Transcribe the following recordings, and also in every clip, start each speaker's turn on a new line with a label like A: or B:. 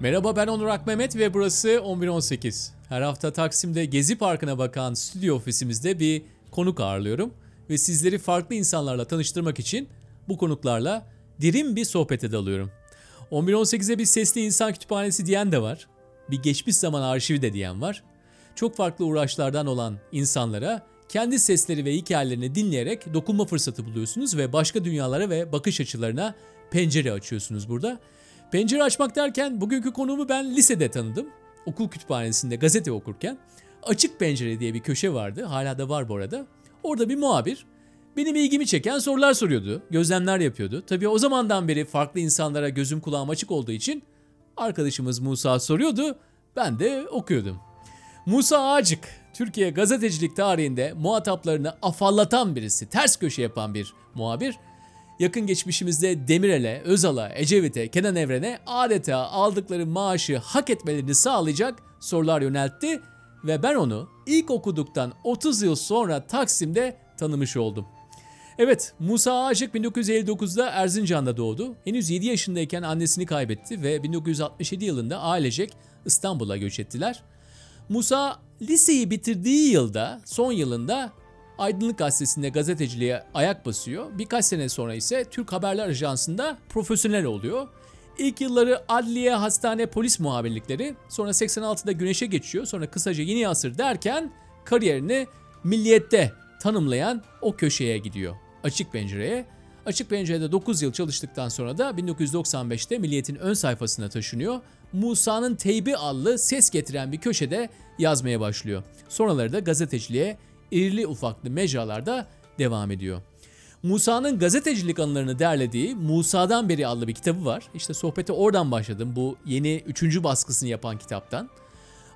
A: Merhaba ben Onur Akmehmet ve burası 1118. Her hafta Taksim'de Gezi Parkı'na bakan stüdyo ofisimizde bir konuk ağırlıyorum. Ve sizleri farklı insanlarla tanıştırmak için bu konuklarla derin bir sohbete dalıyorum. 1118'e bir sesli insan kütüphanesi diyen de var. Bir geçmiş zaman arşivi de diyen var. Çok farklı uğraşlardan olan insanlara kendi sesleri ve hikayelerini dinleyerek dokunma fırsatı buluyorsunuz ve başka dünyalara ve bakış açılarına pencere açıyorsunuz burada. Pencere açmak derken bugünkü konuğumu ben lisede tanıdım. Okul kütüphanesinde gazete okurken. Açık Pencere diye bir köşe vardı. Hala da var bu arada. Orada bir muhabir benim ilgimi çeken sorular soruyordu. Gözlemler yapıyordu. Tabii o zamandan beri farklı insanlara gözüm kulağım açık olduğu için arkadaşımız Musa soruyordu. Ben de okuyordum. Musa Ağacık, Türkiye gazetecilik tarihinde muhataplarını afallatan birisi, ters köşe yapan bir muhabir. Yakın geçmişimizde Demirel'e, Özal'a, Ecevit'e, Kenan Evren'e adeta aldıkları maaşı hak etmelerini sağlayacak sorular yöneltti ve ben onu ilk okuduktan 30 yıl sonra Taksim'de tanımış oldum. Evet, Musa Ağacık 1959'da Erzincan'da doğdu. Henüz 7 yaşındayken annesini kaybetti ve 1967 yılında ailecek İstanbul'a göç ettiler. Musa liseyi bitirdiği yılda, son yılında Aydınlık Gazetesi'nde gazeteciliğe ayak basıyor. Birkaç sene sonra ise Türk Haberler Ajansı'nda profesyonel oluyor. İlk yılları adliye, hastane, polis muhabirlikleri, sonra 86'da Güneş'e geçiyor, sonra kısaca Yeni Asır derken kariyerini Milliyet'te tanımlayan o köşeye gidiyor. Açık Pencere'ye. Açık Pencere'de 9 yıl çalıştıktan sonra da 1995'te Milliyet'in ön sayfasına taşınıyor. Musa'nın Teybi adlı ses getiren bir köşede yazmaya başlıyor. Sonraları da gazeteciliğe irili ufaklı mecralarda devam ediyor. Musa'nın gazetecilik anılarını derlediği Musa'dan beri adlı bir kitabı var. İşte sohbete oradan başladım bu yeni üçüncü baskısını yapan kitaptan.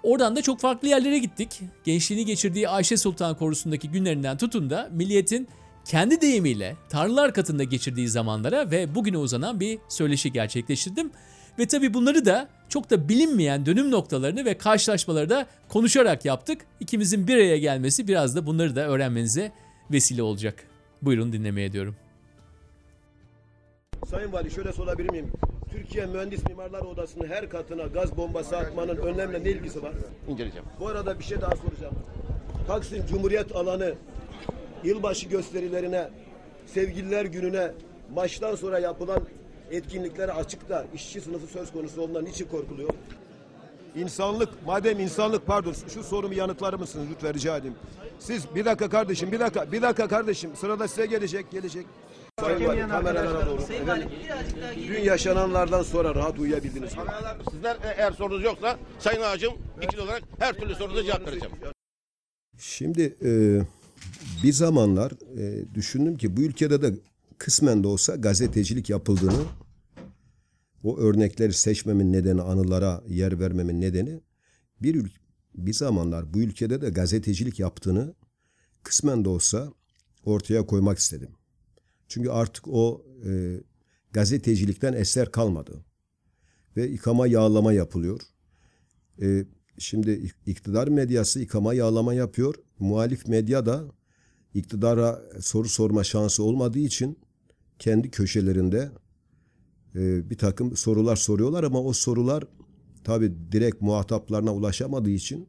A: Oradan da çok farklı yerlere gittik. Gençliğini geçirdiği Ayşe Sultan Korusu'ndaki günlerinden tutun da milliyetin kendi deyimiyle Tanrılar katında geçirdiği zamanlara ve bugüne uzanan bir söyleşi gerçekleştirdim. Ve tabi bunları da çok da bilinmeyen dönüm noktalarını ve karşılaşmaları da konuşarak yaptık. İkimizin bir araya gelmesi biraz da bunları da öğrenmenize vesile olacak. Buyurun dinlemeye diyorum.
B: Sayın Vali şöyle sorabilir miyim? Türkiye Mühendis Mimarlar Odası'nın her katına gaz bombası atmanın önlemle ne ilgisi var?
C: İnceleyeceğim.
B: Bu arada bir şey daha soracağım. Taksim Cumhuriyet alanı yılbaşı gösterilerine, sevgililer gününe, maçtan sonra yapılan etkinliklere açıkta işçi sınıfı söz konusu olduğundan niçin korkuluyor? İnsanlık, madem insanlık pardon şu sorumu yanıtlar mısınız lütfen rica edeyim. Siz bir dakika kardeşim, bir dakika, bir dakika kardeşim. Sırada size gelecek, gelecek. Sayın Vali, kameralara doğru. Efendim, dün yaşananlardan sonra rahat uyuyabildiniz mi?
C: Sizler e- eğer sorunuz yoksa Sayın Ağacım ikili olarak her türlü sorunuza cevap vereceğim.
D: Şimdi e, bir zamanlar e, düşündüm ki bu ülkede de kısmen de olsa gazetecilik yapıldığını, o örnekleri seçmemin nedeni, anılara yer vermemin nedeni bir ül- bir zamanlar bu ülkede de gazetecilik yaptığını kısmen de olsa ortaya koymak istedim. Çünkü artık o e, gazetecilikten eser kalmadı. Ve yıkama yağlama yapılıyor. E, şimdi iktidar medyası yıkama yağlama yapıyor. Muhalif medya da iktidara soru sorma şansı olmadığı için kendi köşelerinde e, bir takım sorular soruyorlar ama o sorular tabi direkt muhataplarına ulaşamadığı için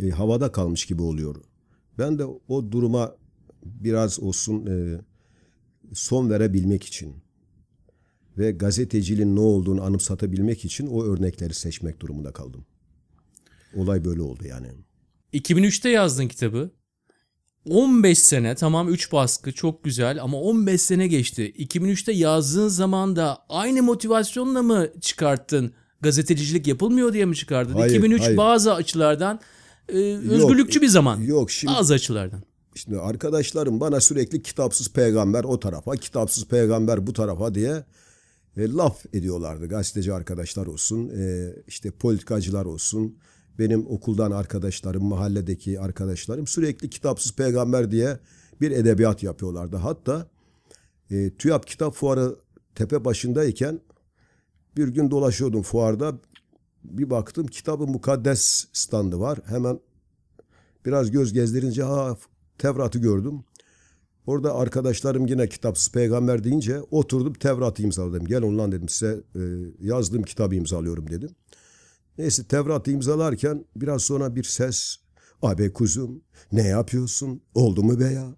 D: e, havada kalmış gibi oluyor. Ben de o duruma biraz olsun e, son verebilmek için ve gazeteciliğin ne olduğunu anımsatabilmek için o örnekleri seçmek durumunda kaldım. Olay böyle oldu yani.
A: 2003'te yazdın kitabı. 15 sene tamam 3 baskı çok güzel ama 15 sene geçti. 2003'te yazdığın zaman da aynı motivasyonla mı çıkarttın? Gazetecilik yapılmıyor diye mi çıkardın?
D: Hayır,
A: 2003
D: hayır.
A: bazı açılardan e, özgürlükçü bir zaman.
D: Yok şimdi
A: Bazı açılardan.
D: Şimdi arkadaşlarım bana sürekli kitapsız peygamber o tarafa, kitapsız peygamber bu tarafa diye e, laf ediyorlardı. Gazeteci arkadaşlar olsun, e, işte politikacılar olsun, benim okuldan arkadaşlarım, mahalledeki arkadaşlarım sürekli kitapsız peygamber diye bir edebiyat yapıyorlardı. Hatta e, TÜYAP Kitap Fuarı tepe başındayken bir gün dolaşıyordum fuarda. Bir baktım kitabı mukaddes standı var. Hemen biraz göz gezdirince ha Tevrat'ı gördüm. Orada arkadaşlarım yine kitapsız peygamber deyince oturdum Tevrat'ı imzaladım. Gel lan dedim size e, yazdığım kitabı imzalıyorum dedim. Neyse Tevrat'ı imzalarken biraz sonra bir ses. Abi kuzum ne yapıyorsun? Oldu mu be ya?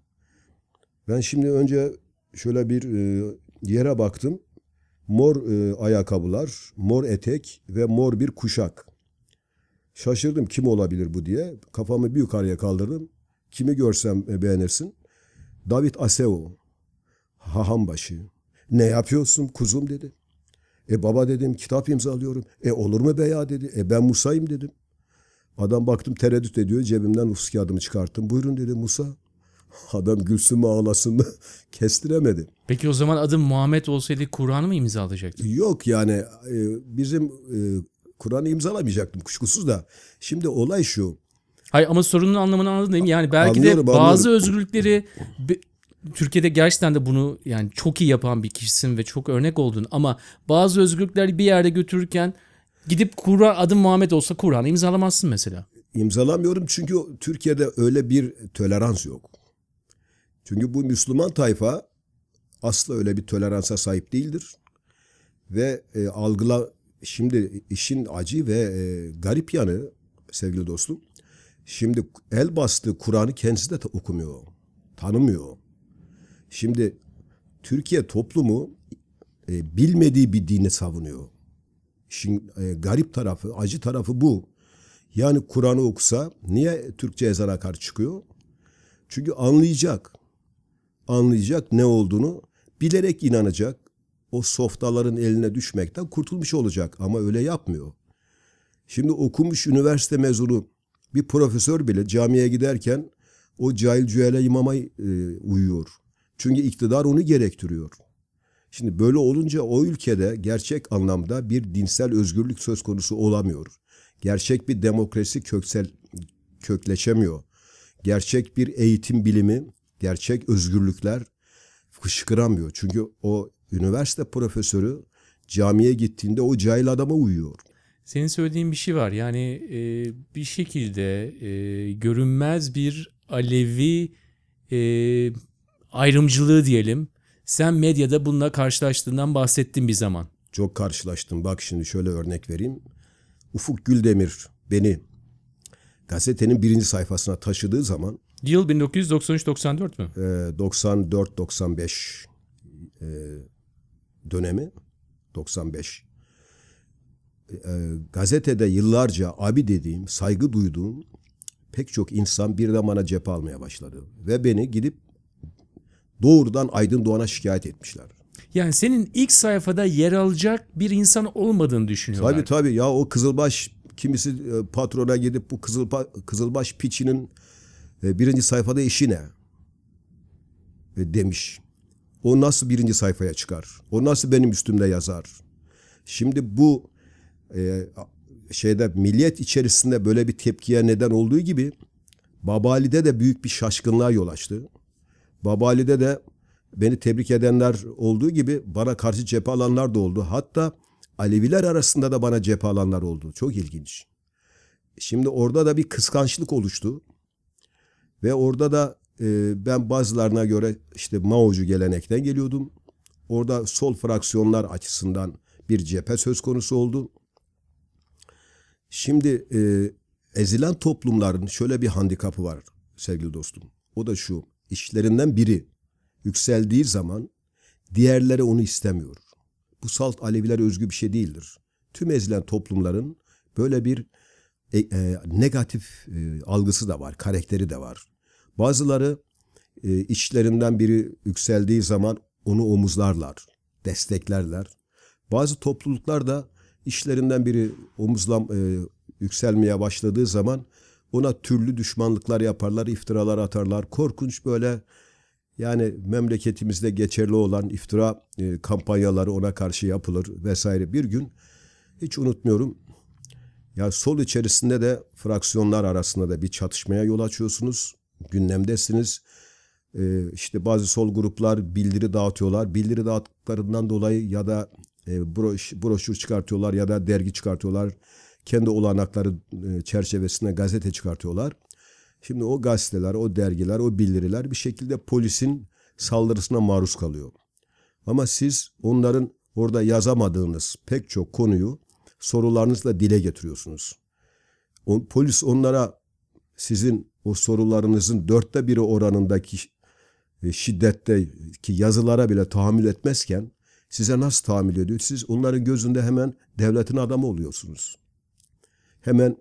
D: Ben şimdi önce şöyle bir e, yere baktım. Mor e, ayakkabılar, mor etek ve mor bir kuşak. Şaşırdım kim olabilir bu diye. Kafamı bir yukarıya kaldırdım. Kimi görsem e, beğenirsin. David Aseo. Hahambaşı. Ne yapıyorsun kuzum dedi. E baba dedim kitap imzalıyorum. E olur mu be ya dedi. E ben Musa'yım dedim. Adam baktım tereddüt ediyor. Cebimden nüfus kağıdımı çıkarttım. Buyurun dedi Musa. Adam gülsün mü ağlasın mı kestiremedi.
A: Peki o zaman adım Muhammed olsaydı Kur'an'ı mı imzalayacaktın?
D: Yok yani e, bizim e, Kur'an'ı imzalamayacaktım kuşkusuz da. Şimdi olay şu.
A: Hayır ama sorunun anlamını anladın değil mi? Yani belki
D: Anlıyorum,
A: de bazı
D: anlıyorum.
A: özgürlükleri Türkiye'de gerçekten de bunu yani çok iyi yapan bir kişisin ve çok örnek oldun ama bazı özgürlükleri bir yerde götürürken gidip Kur'an adım Muhammed olsa Kur'an'ı imzalamazsın mesela.
D: İmzalamıyorum çünkü Türkiye'de öyle bir tolerans yok. Çünkü bu Müslüman tayfa asla öyle bir toleransa sahip değildir. Ve e, algıla şimdi işin acı ve e, garip yanı sevgili dostum. Şimdi el bastığı Kur'an'ı kendisi de okumuyor. Tanımıyor. Şimdi Türkiye toplumu e, bilmediği bir dini savunuyor. İşin e, garip tarafı, acı tarafı bu. Yani Kur'an'ı okusa niye Türkçe ezana karşı çıkıyor? Çünkü anlayacak. Anlayacak ne olduğunu bilerek inanacak. O softaların eline düşmekten kurtulmuş olacak ama öyle yapmıyor. Şimdi okumuş üniversite mezunu bir profesör bile camiye giderken o cahil cühele imama e, uyuyor. Çünkü iktidar onu gerektiriyor. Şimdi böyle olunca o ülkede gerçek anlamda bir dinsel özgürlük söz konusu olamıyor. Gerçek bir demokrasi köksel kökleşemiyor. Gerçek bir eğitim bilimi, gerçek özgürlükler fışkıramıyor. Çünkü o üniversite profesörü camiye gittiğinde o cahil adama uyuyor.
A: Senin söylediğin bir şey var. Yani e, bir şekilde e, görünmez bir Alevi e, ayrımcılığı diyelim. Sen medyada bununla karşılaştığından bahsettin bir zaman.
D: Çok karşılaştım. Bak şimdi şöyle örnek vereyim. Ufuk Güldemir beni gazetenin birinci sayfasına taşıdığı zaman
A: Yıl 1993-94 mü?
D: e, 94-95 e, dönemi 95 E, gazetede yıllarca abi dediğim, saygı duyduğum pek çok insan birden bana cephe almaya başladı. Ve beni gidip doğrudan Aydın Doğan'a şikayet etmişler.
A: Yani senin ilk sayfada yer alacak bir insan olmadığını düşünüyorlar.
D: Tabii tabii ya o Kızılbaş kimisi e, patrona gidip bu Kızılba, Kızılbaş piçinin e, birinci sayfada işi ne? E, demiş. O nasıl birinci sayfaya çıkar? O nasıl benim üstümde yazar? Şimdi bu e, şeyde milliyet içerisinde böyle bir tepkiye neden olduğu gibi Babali'de de büyük bir şaşkınlığa yol açtı. Babali'de de beni tebrik edenler olduğu gibi bana karşı cephe alanlar da oldu. Hatta Aleviler arasında da bana cephe alanlar oldu. Çok ilginç. Şimdi orada da bir kıskançlık oluştu. Ve orada da e, ben bazılarına göre işte Mao'cu gelenekten geliyordum. Orada sol fraksiyonlar açısından bir cephe söz konusu oldu. Şimdi e, ezilen toplumların şöyle bir handikapı var sevgili dostum. O da şu, işlerinden biri yükseldiği zaman diğerleri onu istemiyor. Bu salt Aleviler özgü bir şey değildir. Tüm ezilen toplumların böyle bir e, e, negatif e, algısı da var, karakteri de var. Bazıları e, işlerinden biri yükseldiği zaman onu omuzlarlar, desteklerler. Bazı topluluklar da işlerinden biri omuzlam e, yükselmeye başladığı zaman ona türlü düşmanlıklar yaparlar, iftiralar atarlar. Korkunç böyle yani memleketimizde geçerli olan iftira e, kampanyaları ona karşı yapılır vesaire. Bir gün hiç unutmuyorum. Ya sol içerisinde de fraksiyonlar arasında da bir çatışmaya yol açıyorsunuz. Gündemdesiniz. E, işte bazı sol gruplar bildiri dağıtıyorlar. Bildiri dağıttıklarından dolayı ya da e, broş, broşür çıkartıyorlar ya da dergi çıkartıyorlar. Kendi olanakları e, çerçevesinde gazete çıkartıyorlar. Şimdi o gazeteler, o dergiler, o bildiriler bir şekilde polisin saldırısına maruz kalıyor. Ama siz onların orada yazamadığınız pek çok konuyu sorularınızla dile getiriyorsunuz. O, polis onlara sizin o sorularınızın dörtte biri oranındaki e, şiddetteki yazılara bile tahammül etmezken size nasıl tahammül ediyor? Siz onların gözünde hemen devletin adamı oluyorsunuz. Hemen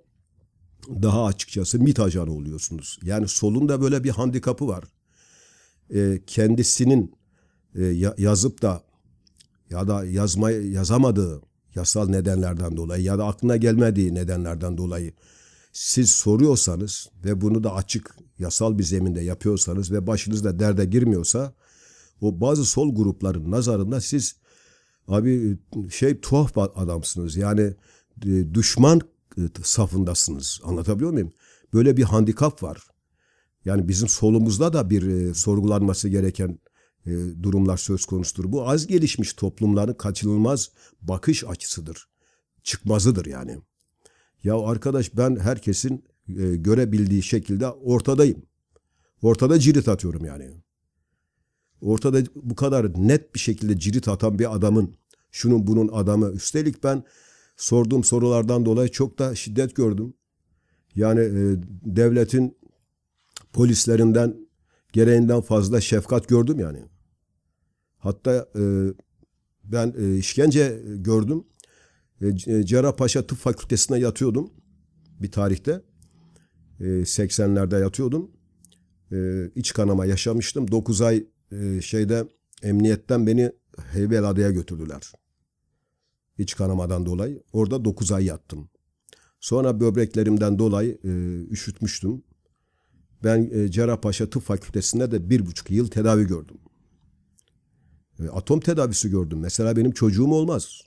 D: daha açıkçası MİT ajanı oluyorsunuz. Yani solun da böyle bir handikapı var. E, kendisinin e, ya- yazıp da ya da yazma, yazamadığı yasal nedenlerden dolayı ya da aklına gelmediği nedenlerden dolayı siz soruyorsanız ve bunu da açık yasal bir zeminde yapıyorsanız ve başınızda derde girmiyorsa o bazı sol grupların nazarında siz abi şey tuhaf adamsınız. Yani e, düşman e, safındasınız. Anlatabiliyor muyum? Böyle bir handikap var. Yani bizim solumuzda da bir e, sorgulanması gereken e, durumlar söz konusudur. Bu az gelişmiş toplumların kaçınılmaz bakış açısıdır. Çıkmazıdır yani. Ya arkadaş ben herkesin e, görebildiği şekilde ortadayım. Ortada cirit atıyorum yani. Ortada bu kadar net bir şekilde cirit atan bir adamın, şunun bunun adamı. Üstelik ben sorduğum sorulardan dolayı çok da şiddet gördüm. Yani e, devletin polislerinden gereğinden fazla şefkat gördüm yani. Hatta e, ben e, işkence gördüm. E, C- Cerrahpaşa Tıp Fakültesi'ne yatıyordum bir tarihte. E, 80'lerde yatıyordum. E, iç kanama yaşamıştım. 9 ay e, şeyde emniyetten beni Heybeliada'ya götürdüler. İç kanamadan dolayı. Orada 9 ay yattım. Sonra böbreklerimden dolayı e, üşütmüştüm. Ben e, Cerrahpaşa Tıp Fakültesi'nde de bir buçuk yıl tedavi gördüm. E, atom tedavisi gördüm. Mesela benim çocuğum olmaz.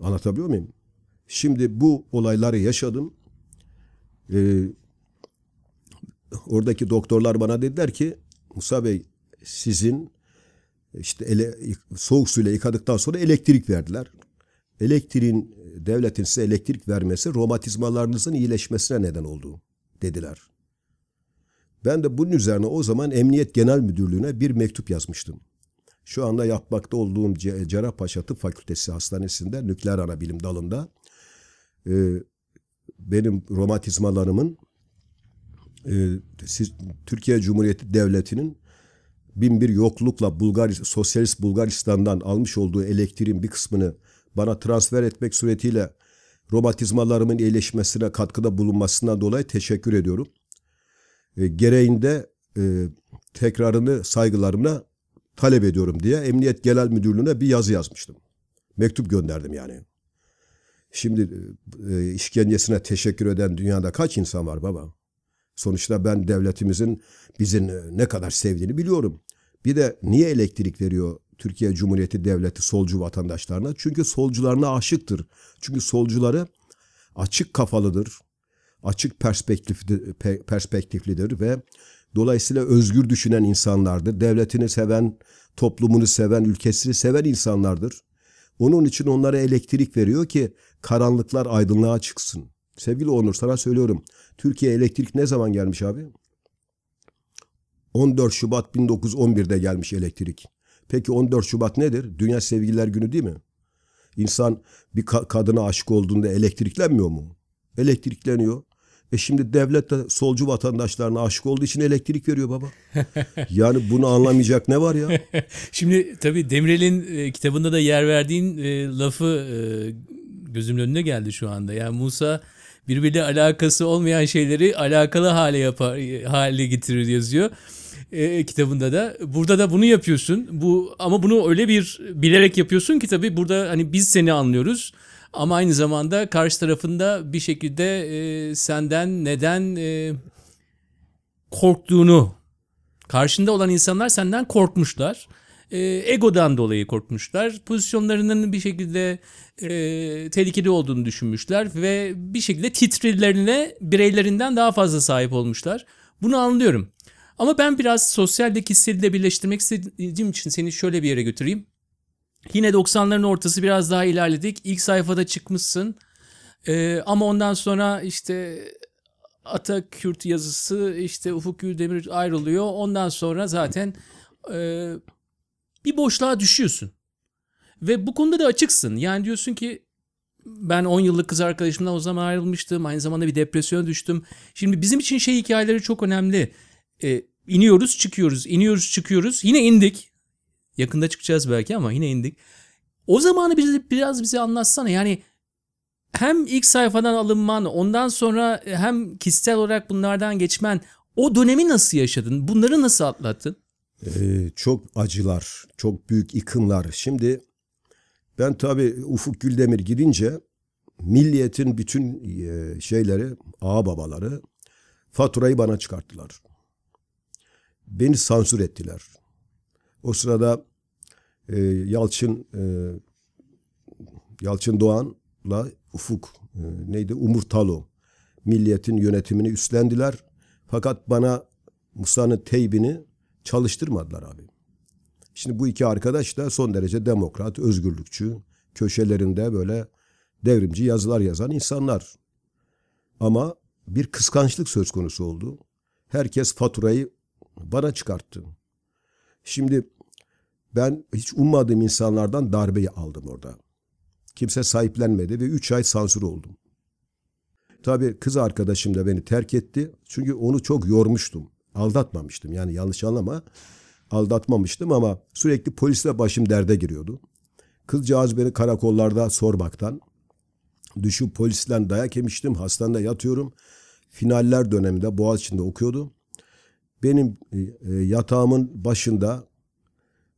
D: Anlatabiliyor muyum? Şimdi bu olayları yaşadım. Ee, oradaki doktorlar bana dediler ki Musa Bey sizin işte ele, soğuk suyla yıkadıktan sonra elektrik verdiler. Elektriğin devletin size elektrik vermesi romatizmalarınızın iyileşmesine neden oldu dediler. Ben de bunun üzerine o zaman Emniyet Genel Müdürlüğü'ne bir mektup yazmıştım. Şu anda yapmakta olduğum Ce- Cerrahpaşa Tıp Fakültesi Hastanesi'nde nükleer anabilim dalında e, benim romatizmalarımın e, Türkiye Cumhuriyeti Devleti'nin bin bir yoklukla Bulgar Sosyalist Bulgaristan'dan almış olduğu elektriğin bir kısmını bana transfer etmek suretiyle romatizmalarımın iyileşmesine katkıda bulunmasından dolayı teşekkür ediyorum. E, gereğinde e, tekrarını saygılarımla talep ediyorum diye Emniyet Genel Müdürlüğü'ne bir yazı yazmıştım. Mektup gönderdim yani. Şimdi e, işkencesine teşekkür eden dünyada kaç insan var baba? Sonuçta ben devletimizin bizi ne- ne kadar sevdiğini biliyorum. Bir de niye elektrik veriyor Türkiye Cumhuriyeti Devleti solcu vatandaşlarına? Çünkü solcularına aşıktır. Çünkü solcuları açık kafalıdır, açık perspektifli, pe- perspektiflidir ve dolayısıyla özgür düşünen insanlardır. Devletini seven, toplumunu seven, ülkesini seven insanlardır. Onun için onlara elektrik veriyor ki karanlıklar aydınlığa çıksın. Sevgili Onur sana söylüyorum. Türkiye elektrik ne zaman gelmiş abi? 14 Şubat 1911'de gelmiş elektrik. Peki 14 Şubat nedir? Dünya Sevgililer Günü değil mi? İnsan bir ka- kadına aşık olduğunda elektriklenmiyor mu? Elektrikleniyor. E şimdi devlet de solcu vatandaşlarına aşık olduğu için elektrik veriyor baba. Yani bunu anlamayacak ne var ya?
A: Şimdi tabii Demirel'in e, kitabında da yer verdiğin e, lafı e, gözümün önüne geldi şu anda. Yani Musa birbiriyle alakası olmayan şeyleri alakalı hale yapar hale getirir yazıyor. E, kitabında da burada da bunu yapıyorsun. Bu ama bunu öyle bir bilerek yapıyorsun ki tabii burada hani biz seni anlıyoruz. Ama aynı zamanda karşı tarafında bir şekilde e, senden neden e, korktuğunu Karşında olan insanlar senden korkmuşlar. Ee, egodan dolayı korkmuşlar. Pozisyonlarının bir şekilde e, tehlikeli olduğunu düşünmüşler ve bir şekilde titrilerine bireylerinden daha fazla sahip olmuşlar. Bunu anlıyorum. Ama ben biraz sosyaldeki hisseli birleştirmek istediğim için seni şöyle bir yere götüreyim. Yine 90'ların ortası biraz daha ilerledik. İlk sayfada çıkmışsın. Ee, ama ondan sonra işte Atakürt yazısı işte Ufuk Güldemir ayrılıyor. Ondan sonra zaten e, bir boşluğa düşüyorsun. Ve bu konuda da açıksın. Yani diyorsun ki ben 10 yıllık kız arkadaşımdan o zaman ayrılmıştım. Aynı zamanda bir depresyona düştüm. Şimdi bizim için şey hikayeleri çok önemli. E, iniyoruz çıkıyoruz, iniyoruz çıkıyoruz. Yine indik. Yakında çıkacağız belki ama yine indik. O zamanı bize, biraz bize anlatsana. Yani hem ilk sayfadan alınman, ondan sonra hem kişisel olarak bunlardan geçmen, o dönemi nasıl yaşadın? Bunları nasıl atlattın?
D: Ee, çok acılar, çok büyük yıkımlar. Şimdi ben tabii Ufuk Güldemir gidince milliyetin bütün e, şeyleri, ağa babaları faturayı bana çıkarttılar. Beni sansür ettiler. O sırada e, Yalçın e, Yalçın Doğan'la Ufuk e, neydi Umur Talo milliyetin yönetimini üstlendiler. Fakat bana Musa'nın teybini çalıştırmadılar abi. Şimdi bu iki arkadaş da son derece demokrat, özgürlükçü, köşelerinde böyle devrimci yazılar yazan insanlar. Ama bir kıskançlık söz konusu oldu. Herkes faturayı bana çıkarttı. Şimdi ben hiç ummadığım insanlardan darbeyi aldım orada. Kimse sahiplenmedi ve üç ay sansür oldum. Tabii kız arkadaşım da beni terk etti. Çünkü onu çok yormuştum. Aldatmamıştım yani yanlış anlama. Aldatmamıştım ama sürekli polisle başım derde giriyordu. Kızcağız beni karakollarda sormaktan düşüp polisten dayak yemiştim. Hastanede yatıyorum. Finaller döneminde Boğaziçi'nde okuyordu. Benim e, yatağımın başında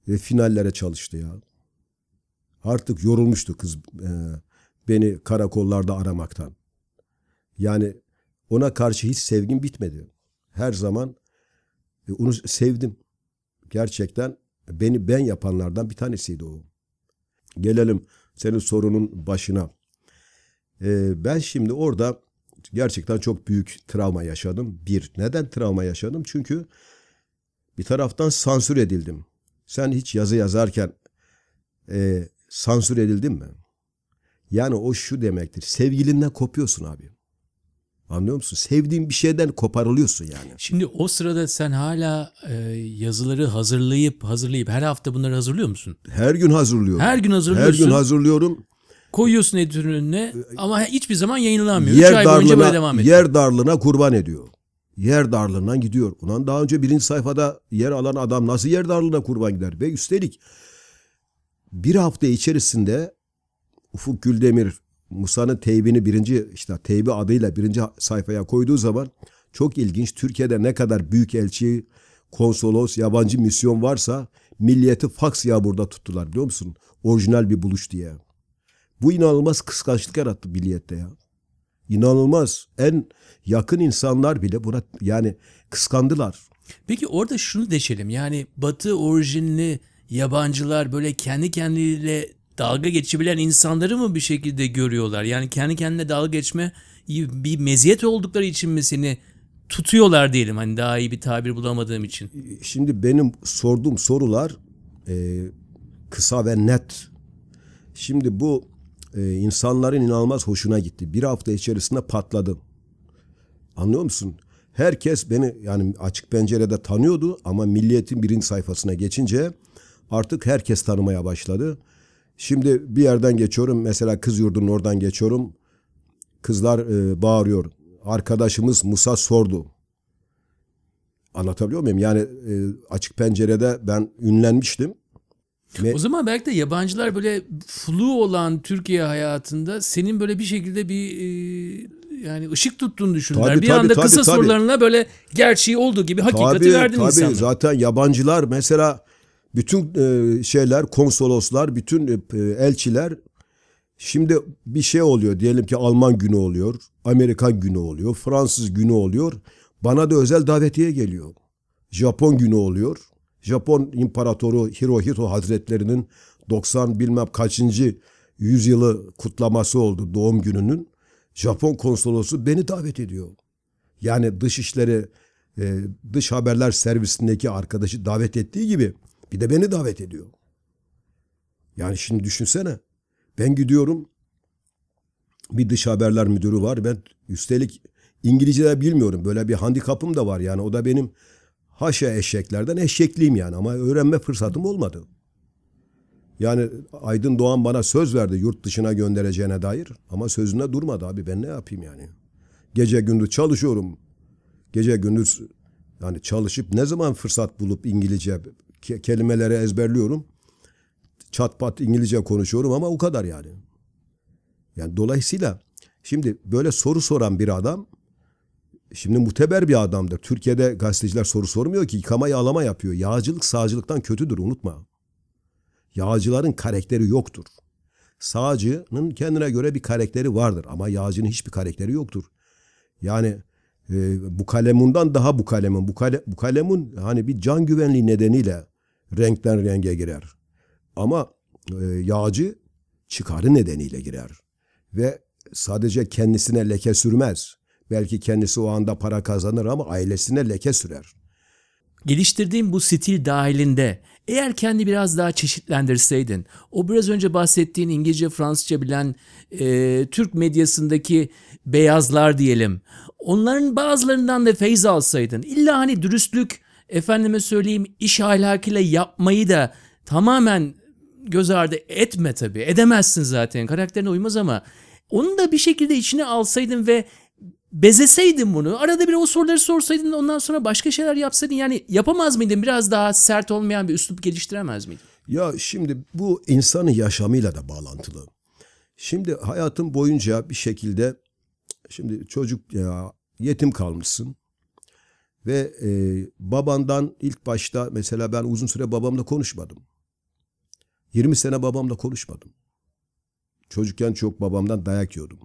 D: e, finallere çalıştı ya. Artık yorulmuştu kız e, beni karakollarda aramaktan. Yani ona karşı hiç sevgim bitmedi. Her zaman e, onu sevdim. Gerçekten beni ben yapanlardan bir tanesiydi o. Gelelim senin sorunun başına. Ee, ben şimdi orada gerçekten çok büyük travma yaşadım. Bir, neden travma yaşadım? Çünkü bir taraftan sansür edildim. Sen hiç yazı yazarken e, sansür edildin mi? Yani o şu demektir. Sevgilinden kopuyorsun abi. Anlıyor musun? Sevdiğin bir şeyden koparılıyorsun yani.
A: Şimdi o sırada sen hala e, yazıları hazırlayıp hazırlayıp her hafta bunları hazırlıyor musun?
D: Her gün hazırlıyorum.
A: Her gün
D: Her
A: hazırlıyorsun.
D: gün hazırlıyorum.
A: koyuyorsun editörün önüne ama hiçbir zaman yayınlanmıyor. 3
D: Yer
A: ay boyunca böyle devam ediyor.
D: yer darlığına kurban ediyor. Yer darlığından gidiyor. Ulan daha önce birinci sayfada yer alan adam nasıl yer darlığına kurban gider? Ve üstelik bir hafta içerisinde Ufuk Güldemir Musa'nın teybini birinci işte teybi adıyla birinci sayfaya koyduğu zaman çok ilginç. Türkiye'de ne kadar büyük elçi, konsolos, yabancı misyon varsa milliyeti faks burada tuttular biliyor musun? Orijinal bir buluş diye. Bu inanılmaz kıskançlık yarattı milliyette ya. İnanılmaz. En yakın insanlar bile buna yani kıskandılar.
A: Peki orada şunu deşelim. Yani Batı orijinli yabancılar böyle kendi kendiyle dalga geçebilen insanları mı bir şekilde görüyorlar? Yani kendi kendine dalga geçme bir meziyet oldukları için mi seni tutuyorlar diyelim hani daha iyi bir tabir bulamadığım için.
D: Şimdi benim sorduğum sorular e, kısa ve net. Şimdi bu e, insanların inanılmaz hoşuna gitti. Bir hafta içerisinde patladı. Anlıyor musun? Herkes beni yani açık pencerede tanıyordu ama Milliyet'in birinci sayfasına geçince artık herkes tanımaya başladı. Şimdi bir yerden geçiyorum mesela kız yurdunun oradan geçiyorum. Kızlar e, bağırıyor. Arkadaşımız Musa sordu. Anlatabiliyor muyum? Yani e, açık pencerede ben ünlenmiştim. Ve
A: O zaman belki de yabancılar böyle flu olan Türkiye hayatında senin böyle bir şekilde bir e, yani ışık tuttuğunu düşündüler.
D: Tabii,
A: bir
D: tabii,
A: anda
D: tabii,
A: kısa
D: tabii.
A: sorularına böyle gerçeği olduğu gibi hakikati
D: tabii,
A: verdin
D: tabii,
A: insanlara.
D: zaten yabancılar mesela bütün e, şeyler konsoloslar, bütün e, elçiler şimdi bir şey oluyor. Diyelim ki Alman günü oluyor, Amerikan günü oluyor, Fransız günü oluyor. Bana da özel davetiye geliyor. Japon günü oluyor. Japon İmparatoru Hirohito Hazretlerinin 90 bilmem kaçıncı yüzyılı kutlaması oldu doğum gününün. Japon konsolosu beni davet ediyor. Yani dışişleri e, dış haberler servisindeki arkadaşı davet ettiği gibi bir de beni davet ediyor. Yani şimdi düşünsene. Ben gidiyorum bir dış haberler müdürü var. Ben üstelik İngilizce de bilmiyorum. Böyle bir handikapım da var yani. O da benim haşa eşeklerden eşekliyim yani. Ama öğrenme fırsatım olmadı. Yani Aydın Doğan bana söz verdi yurt dışına göndereceğine dair. Ama sözünde durmadı abi. Ben ne yapayım yani? Gece gündüz çalışıyorum. Gece gündüz yani çalışıp ne zaman fırsat bulup İngilizce ke- kelimeleri ezberliyorum. Çat pat İngilizce konuşuyorum ama o kadar yani. Yani dolayısıyla şimdi böyle soru soran bir adam şimdi muteber bir adamdır. Türkiye'de gazeteciler soru sormuyor ki yıkama yağlama yapıyor. Yağcılık sağcılıktan kötüdür unutma. Yağcıların karakteri yoktur. Sağcının kendine göre bir karakteri vardır ama yağcının hiçbir karakteri yoktur. Yani e, bu kalemundan daha bu kalemun. Bu, kale, bu kalemun hani bir can güvenliği nedeniyle renkten renge girer. Ama e, yağcı çıkarı nedeniyle girer. Ve sadece kendisine leke sürmez. Belki kendisi o anda para kazanır ama ailesine leke sürer.
A: Geliştirdiğin bu stil dahilinde eğer kendi biraz daha çeşitlendirseydin, o biraz önce bahsettiğin İngilizce, Fransızca bilen e, Türk medyasındaki beyazlar diyelim, onların bazılarından da feyz alsaydın, illa hani dürüstlük, efendime söyleyeyim iş ahlakıyla yapmayı da tamamen göz ardı etme tabii. Edemezsin zaten. Karakterine uymaz ama onu da bir şekilde içine alsaydın ve bezeseydin bunu. Arada bir o soruları sorsaydın ondan sonra başka şeyler yapsaydın. Yani yapamaz mıydın? Biraz daha sert olmayan bir üslup geliştiremez miydin?
D: Ya şimdi bu insanın yaşamıyla da bağlantılı. Şimdi hayatın boyunca bir şekilde şimdi çocuk ya yetim kalmışsın ve e, babandan ilk başta mesela ben uzun süre babamla konuşmadım. 20 sene babamla konuşmadım. Çocukken çok babamdan dayak yiyordum.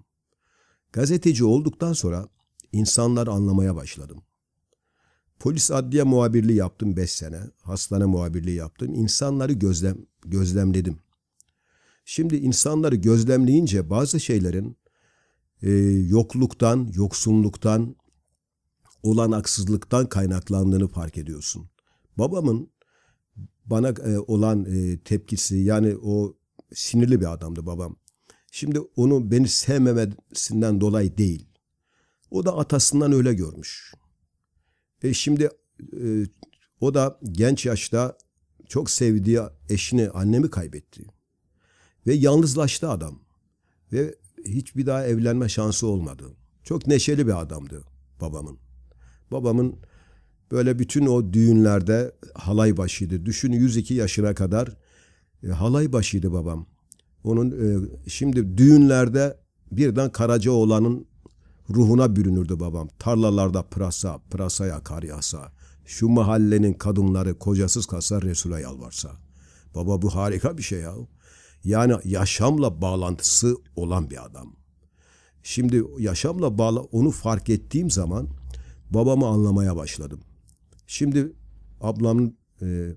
D: Gazeteci olduktan sonra insanları anlamaya başladım. Polis adliye muhabirliği yaptım 5 sene. Hastane muhabirliği yaptım. İnsanları gözlem gözlemledim. Şimdi insanları gözlemleyince bazı şeylerin e, yokluktan, yoksunluktan, olanaksızlıktan kaynaklandığını fark ediyorsun. Babamın bana e, olan e, tepkisi yani o sinirli bir adamdı babam. Şimdi onu beni sevmemesinden dolayı değil. O da atasından öyle görmüş. E şimdi e, o da genç yaşta çok sevdiği eşini, annemi kaybetti. Ve yalnızlaştı adam. Ve hiçbir daha evlenme şansı olmadı. Çok neşeli bir adamdı babamın. Babamın böyle bütün o düğünlerde halay başıydı. Düşün 102 yaşına kadar e, halay başıydı babam. Onun e, şimdi düğünlerde birden Karacaoğlan'ın ruhuna bürünürdü babam. Tarlalarda pırasa, pırasaya kar yağsa. Şu mahallenin kadınları kocasız kalsa Resul'e yalvarsa. Baba bu harika bir şey ya. Yani yaşamla bağlantısı olan bir adam. Şimdi yaşamla bağlı onu fark ettiğim zaman babamı anlamaya başladım. Şimdi ablamın e,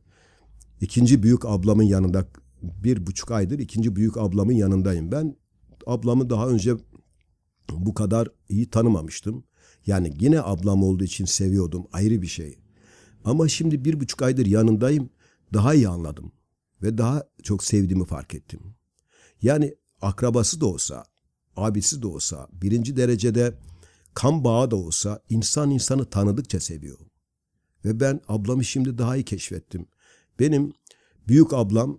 D: ikinci büyük ablamın yanında bir buçuk aydır ikinci büyük ablamın yanındayım. Ben ablamı daha önce bu kadar iyi tanımamıştım. Yani yine ablam olduğu için seviyordum ayrı bir şey. Ama şimdi bir buçuk aydır yanındayım daha iyi anladım. Ve daha çok sevdiğimi fark ettim. Yani akrabası da olsa, abisi de olsa, birinci derecede kan bağı da olsa insan insanı tanıdıkça seviyor. Ve ben ablamı şimdi daha iyi keşfettim. Benim büyük ablam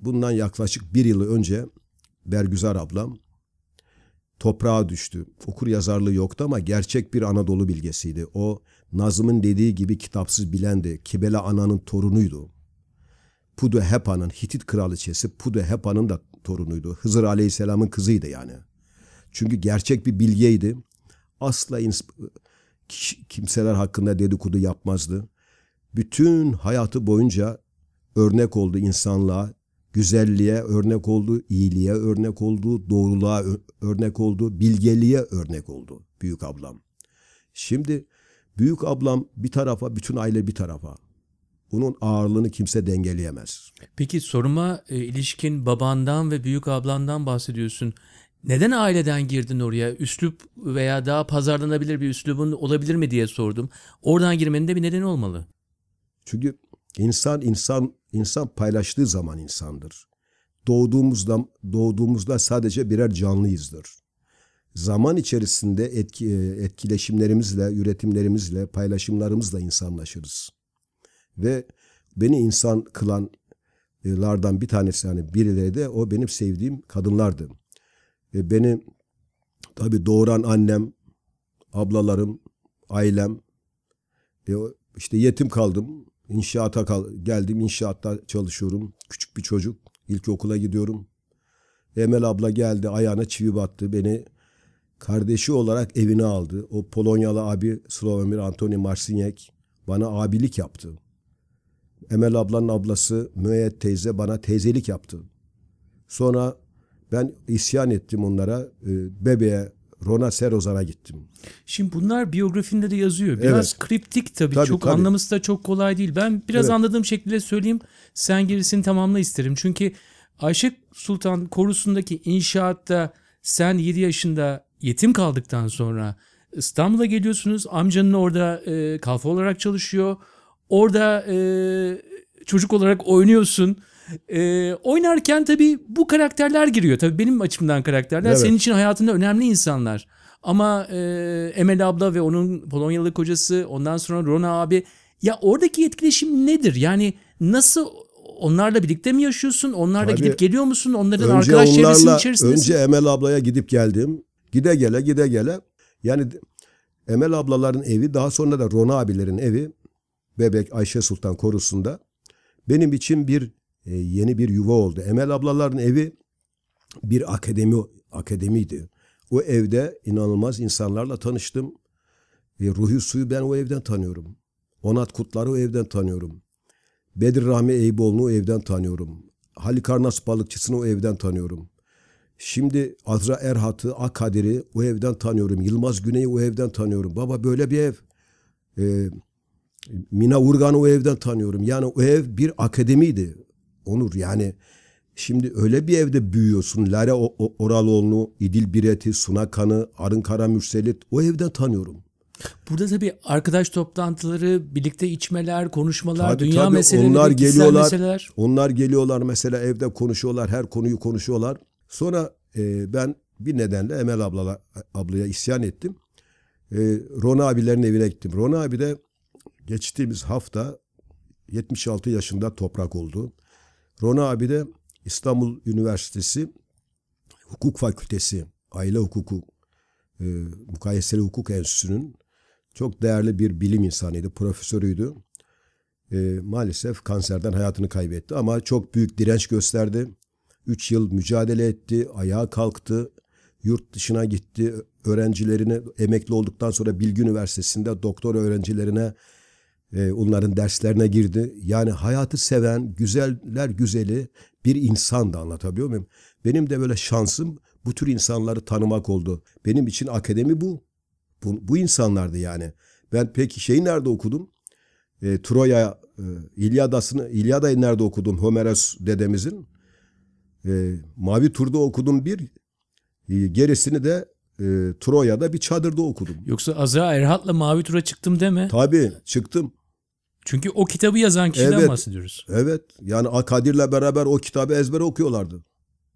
D: bundan yaklaşık bir yıl önce Bergüzar ablam toprağa düştü. Okur yazarlığı yoktu ama gerçek bir Anadolu bilgesiydi. O Nazım'ın dediği gibi kitapsız bilendi. Kibele Ana'nın torunuydu. Pudu Hepa'nın Hitit kraliçesi Pudu Hepa'nın da torunuydu. Hızır Aleyhisselam'ın kızıydı yani. Çünkü gerçek bir bilgeydi. Asla kimseler hakkında dedikodu yapmazdı. Bütün hayatı boyunca örnek oldu insanlığa, güzelliğe örnek oldu, iyiliğe örnek oldu, doğruluğa örnek oldu, bilgeliğe örnek oldu büyük ablam. Şimdi büyük ablam bir tarafa, bütün aile bir tarafa. Onun ağırlığını kimse dengeleyemez.
A: Peki soruma e, ilişkin babandan ve büyük ablandan bahsediyorsun. Neden aileden girdin oraya? Üslup veya daha pazarlanabilir bir üslubun olabilir mi diye sordum. Oradan girmenin de bir nedeni olmalı.
D: Çünkü insan insan insan paylaştığı zaman insandır. Doğduğumuzda doğduğumuzda sadece birer canlıyızdır. zaman içerisinde etki, e, etkileşimlerimizle, üretimlerimizle, paylaşımlarımızla insanlaşırız. Ve beni insan kılanlardan bir tanesi hani birileri de o benim sevdiğim kadınlardı. Ve beni tabii doğuran annem, ablalarım, ailem, e, işte yetim kaldım. İnşaata kal geldim. inşaatta çalışıyorum. Küçük bir çocuk. İlkokula gidiyorum. Emel abla geldi. Ayağına çivi battı. Beni kardeşi olarak evine aldı. O Polonyalı abi Slavomir Antoni Marsinyek bana abilik yaptı. Emel ablanın ablası Müeyyet teyze bana teyzelik yaptı. Sonra ben isyan ettim onlara. E, bebeğe Rona Serozan'a gittim.
A: Şimdi bunlar biyografinde de yazıyor. Biraz
D: Evet.
A: kriptik tabii.
D: Tabii,
A: çok
D: tabii.
A: anlaması da çok kolay değil. Ben biraz
D: Evet.
A: anladığım şekilde söyleyeyim. Sen gerisini tamamla isterim. Çünkü Ayşe Sultan korusundaki inşaatta sen 7 yaşında yetim kaldıktan sonra İstanbul'a geliyorsunuz. Amcanın orada e, kalfa olarak çalışıyor. Orada e, çocuk olarak oynuyorsun. E, oynarken tabii bu karakterler giriyor. Tabii benim açımdan karakterler.
D: Evet.
A: Senin için hayatında önemli insanlar. Ama e, Emel abla ve onun Polonyalı kocası ondan sonra Rona abi ya oradaki etkileşim nedir? Yani nasıl onlarla birlikte mi yaşıyorsun? Onlarla
D: Tabii.
A: gidip geliyor musun? Onların
D: önce
A: arkadaş çevresinin
D: onlarla
A: içerisinde.
D: önce Emel ablaya gidip geldim. Gide gele gide gele. Yani Emel ablaların evi daha sonra da Rona abilerin evi Bebek Ayşe Sultan korusunda benim için bir e, yeni bir yuva oldu. Emel ablaların evi bir akademi akademiydi. O evde inanılmaz insanlarla tanıştım. E, Ruhi Su'yu ben o evden tanıyorum. Onat Kutlar'ı o evden tanıyorum. Bedir Rahmi Eyüboğlu'nu o evden tanıyorum. Halikarnas balıkçısını o evden tanıyorum. Şimdi Azra Erhat'ı, Akadir'i o evden tanıyorum. Yılmaz Güney'i o evden tanıyorum. Baba böyle bir ev. Ee, Mina Urgan'ı o evden tanıyorum. Yani o ev bir akademiydi. Onur yani şimdi öyle bir evde büyüyorsun. Lale O- O- Oraloğlu'nu, İdil Biret'i, Suna Kan'ı, Arın Kara Mürselit o evden tanıyorum.
A: Burada tabii arkadaş toplantıları, birlikte içmeler, konuşmalar,
D: Tabii,
A: dünya
D: tabii.
A: meseleleri,
D: onlar geliyorlar.
A: meseleler.
D: Onlar geliyorlar mesela evde konuşuyorlar, her konuyu konuşuyorlar. Sonra e, ben bir nedenle Emel ablala, ablaya isyan ettim. E, Rona abilerin evine gittim. Rona abi de geçtiğimiz hafta 76 yaşında toprak oldu. Rona abi de İstanbul Üniversitesi Hukuk Fakültesi, Aile Hukuku, e, Mukayeseli Hukuk Enstitüsü'nün çok değerli bir bilim insanıydı, profesörüydü. E, maalesef kanserden hayatını kaybetti ama çok büyük direnç gösterdi. Üç yıl mücadele etti, ayağa kalktı, yurt dışına gitti. Öğrencilerine emekli olduktan sonra Bilgi Üniversitesi'nde doktor öğrencilerine e, onların derslerine girdi. Yani hayatı seven, güzeller güzeli bir insan da anlatabiliyor muyum? Benim de böyle şansım bu tür insanları tanımak oldu. Benim için akademi bu. Bu, bu insanlardı yani. Ben peki şeyi nerede okudum? E, Troya, e, İlyada'sını, İlyada'yı nerede okudum? Homeros dedemizin. E, Mavi Tur'da okudum bir. E, gerisini de e, Troya'da bir çadırda okudum.
A: Yoksa Azra Erhat'la Mavi Tur'a çıktım deme.
D: Tabii çıktım.
A: Çünkü o kitabı yazan kişiden
D: Evet.
A: bahsediyoruz.
D: Evet. Yani Akadir'le beraber o kitabı ezbere okuyorlardı.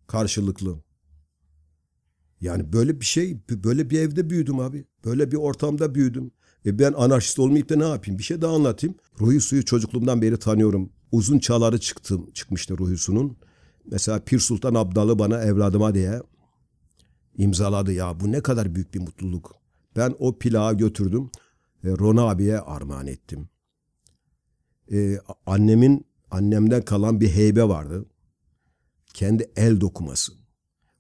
D: Karşılıklı. Yani böyle bir şey, böyle bir evde büyüdüm abi. Böyle bir ortamda büyüdüm. E ben anarşist olmayıp da ne yapayım? Bir şey daha anlatayım. Ruhi Su'yu çocukluğumdan beri tanıyorum. Uzun çaları çıktım, çıkmıştı Ruhi Su'nun. Mesela Pir Sultan Abdal'ı bana evladıma diye imzaladı ya. Bu ne kadar büyük bir mutluluk. Ben o plağı götürdüm. E, Rona abiye armağan ettim e, annemin annemden kalan bir heybe vardı. Kendi el dokuması.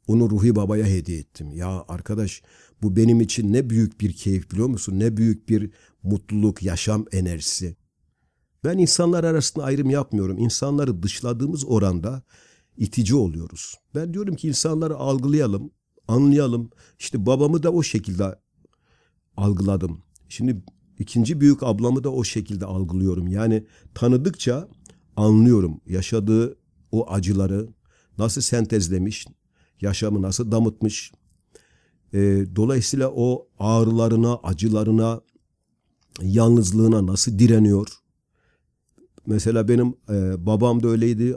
D: Onu Ruhi Baba'ya hediye ettim. Ya arkadaş bu benim için ne büyük bir keyif biliyor musun? Ne büyük bir mutluluk, yaşam enerjisi. Ben insanlar arasında ayrım yapmıyorum. İnsanları dışladığımız oranda itici oluyoruz. Ben diyorum ki insanları algılayalım, anlayalım. İşte babamı da o şekilde algıladım. Şimdi ikinci büyük ablamı da o şekilde algılıyorum. Yani tanıdıkça anlıyorum yaşadığı o acıları nasıl sentezlemiş, yaşamı nasıl damıtmış. Ee, dolayısıyla o ağrılarına, acılarına, yalnızlığına nasıl direniyor. Mesela benim e, babam da öyleydi,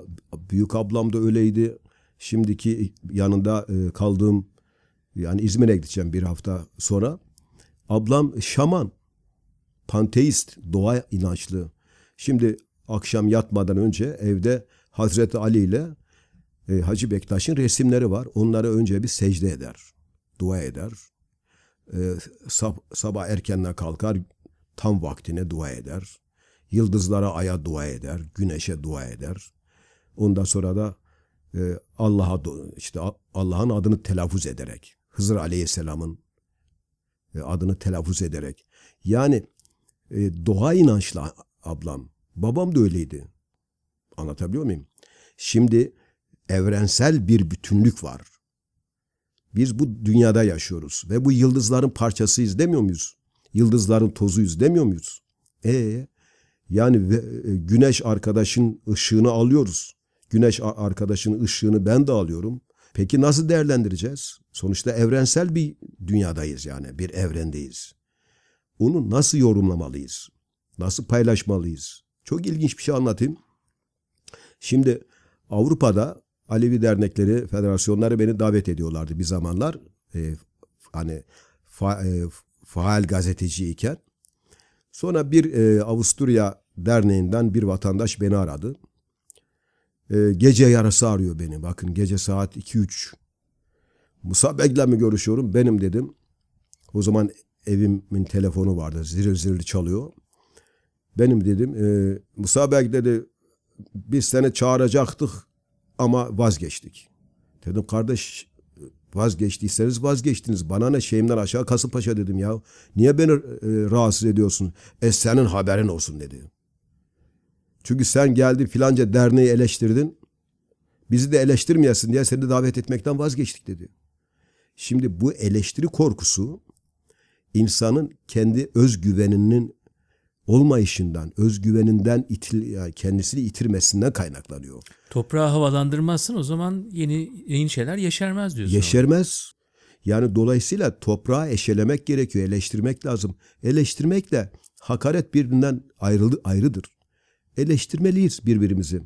D: büyük ablam da öyleydi. Şimdiki yanında e, kaldığım Yani İzmir'e gideceğim bir hafta sonra. Ablam şaman, panteist, doğa inançlı. Şimdi akşam yatmadan önce evde Hazreti Ali ile e, Hacı Bektaş'ın resimleri var. Onlara önce bir secde eder, dua eder. E, sab- sabah erkenden kalkar, tam vaktine dua eder. Yıldızlara, aya dua eder, güneşe dua eder. Ondan sonra da e, Allah'a işte Allah'ın adını telaffuz ederek, Hızır Aleyhisselam'ın e, adını telaffuz ederek. Yani e, doğa inançlı ablam. Babam da öyleydi. Anlatabiliyor muyum? Şimdi evrensel bir bütünlük var. Biz bu dünyada yaşıyoruz ve bu yıldızların parçasıyız demiyor muyuz? Yıldızların tozuyuz demiyor muyuz? E yani e, güneş arkadaşın ışığını alıyoruz. Güneş arkadaşın ışığını ben de alıyorum. Peki nasıl değerlendireceğiz? Sonuçta evrensel bir dünyadayız yani, bir evrendeyiz. Onu nasıl yorumlamalıyız? Nasıl paylaşmalıyız? Çok ilginç bir şey anlatayım. Şimdi Avrupa'da Alevi dernekleri, federasyonları beni davet ediyorlardı bir zamanlar. Ee, hani fa, e, faal gazeteciyken. Sonra bir e, Avusturya derneğinden bir vatandaş beni aradı. E, gece yarısı arıyor beni. Bakın gece saat 2-3. Musa Beg'le mi görüşüyorum? Benim dedim. O zaman evimin telefonu vardı. Ziril ziril çalıyor. Benim dedim. E, Musa Beg dedi biz seni çağıracaktık ama vazgeçtik. Dedim kardeş vazgeçtiyseniz vazgeçtiniz. Bana ne şeyimden aşağı Kasımpaşa dedim ya. Niye beni e, rahatsız ediyorsun? E senin haberin olsun dedi. Çünkü sen geldin filanca derneği eleştirdin. Bizi de eleştirmeyesin diye seni davet etmekten vazgeçtik dedi. Şimdi bu eleştiri korkusu insanın kendi özgüveninin olmayışından, özgüveninden itil, yani kendisini yitirmesinden kaynaklanıyor.
E: Toprağı havalandırmazsın o zaman yeni yeni şeyler yeşermez diyorsun.
D: Yeşermez. Yani dolayısıyla toprağı eşelemek gerekiyor, eleştirmek lazım. Eleştirmekle hakaret birbirinden ayrılı, ayrıdır. Eleştirmeliyiz birbirimizi.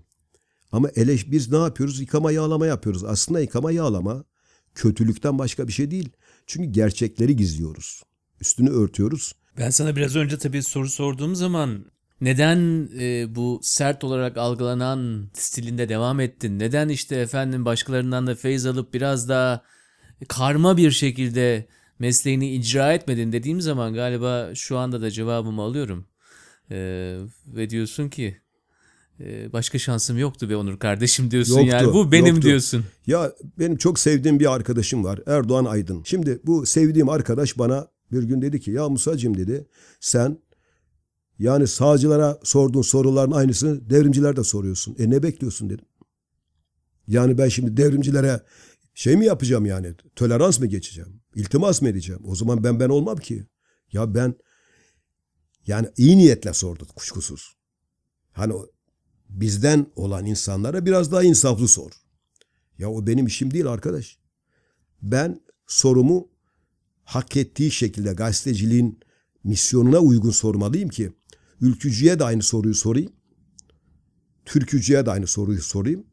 D: Ama eleş, biz ne yapıyoruz? Yıkama yağlama yapıyoruz. Aslında yıkama yağlama kötülükten başka bir şey değil. Çünkü gerçekleri gizliyoruz. Üstünü örtüyoruz.
E: Ben sana biraz önce tabii soru sorduğum zaman neden e, bu sert olarak algılanan stilinde devam ettin? Neden işte efendim başkalarından da feyz alıp biraz daha karma bir şekilde mesleğini icra etmedin dediğim zaman galiba şu anda da cevabımı alıyorum. E, ve diyorsun ki e, başka şansım yoktu be Onur kardeşim diyorsun
D: Yoktu,
E: yani bu benim
D: yoktu.
E: diyorsun.
D: Ya benim çok sevdiğim bir arkadaşım var. Erdoğan Aydın. Şimdi bu sevdiğim arkadaş bana bir gün dedi ki ya Musacığım dedi sen yani sağcılara sorduğun soruların aynısını devrimciler de soruyorsun. E ne bekliyorsun dedim. Yani ben şimdi devrimcilere şey mi yapacağım yani? Tolerans mı geçeceğim? İltimas mı edeceğim? O zaman ben ben olmam ki. Ya ben yani iyi niyetle sordum kuşkusuz. Hani bizden olan insanlara biraz daha insaflı sor. Ya o benim işim değil arkadaş. Ben sorumu hak ettiği şekilde gazeteciliğin misyonuna uygun sormalıyım ki ülkücüye de aynı soruyu sorayım. Türkücüye de aynı soruyu sorayım.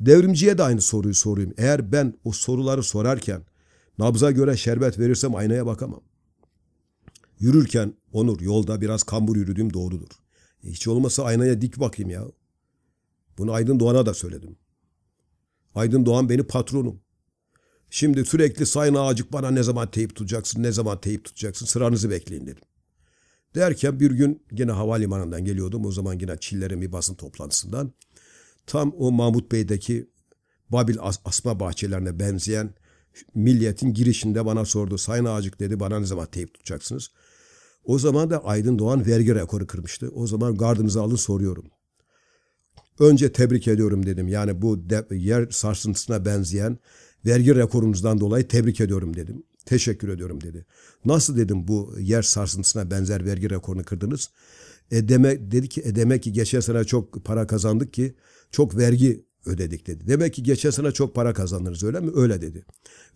D: Devrimciye de aynı soruyu sorayım. Eğer ben o soruları sorarken nabza göre şerbet verirsem aynaya bakamam. Yürürken Onur yolda biraz kambur yürüdüğüm doğrudur. E hiç olmasa aynaya dik bakayım ya. Bunu Aydın Doğan'a da söyledim. Aydın Doğan beni patronum. Şimdi sürekli Sayın Ağacık bana ne zaman teyip tutacaksın, ne zaman teyip tutacaksın sıranızı bekleyin dedim. Derken bir gün yine havalimanından geliyordum. O zaman yine Çillerin bir basın toplantısından. Tam o Mahmut Bey'deki Babil as- asma bahçelerine benzeyen milliyetin girişinde bana sordu. Sayın Ağacık dedi bana ne zaman teyip tutacaksınız? O zaman da Aydın Doğan vergi rekoru kırmıştı. O zaman gardınızı alın soruyorum. Önce tebrik ediyorum dedim. Yani bu yer sarsıntısına benzeyen vergi rekorunuzdan dolayı tebrik ediyorum dedim. Teşekkür ediyorum dedi. Nasıl dedim bu yer sarsıntısına benzer vergi rekorunu kırdınız? E demek, dedi ki e demek ki geçen sene çok para kazandık ki çok vergi ödedik dedi. Demek ki geçen sene çok para kazandınız öyle mi? Öyle dedi.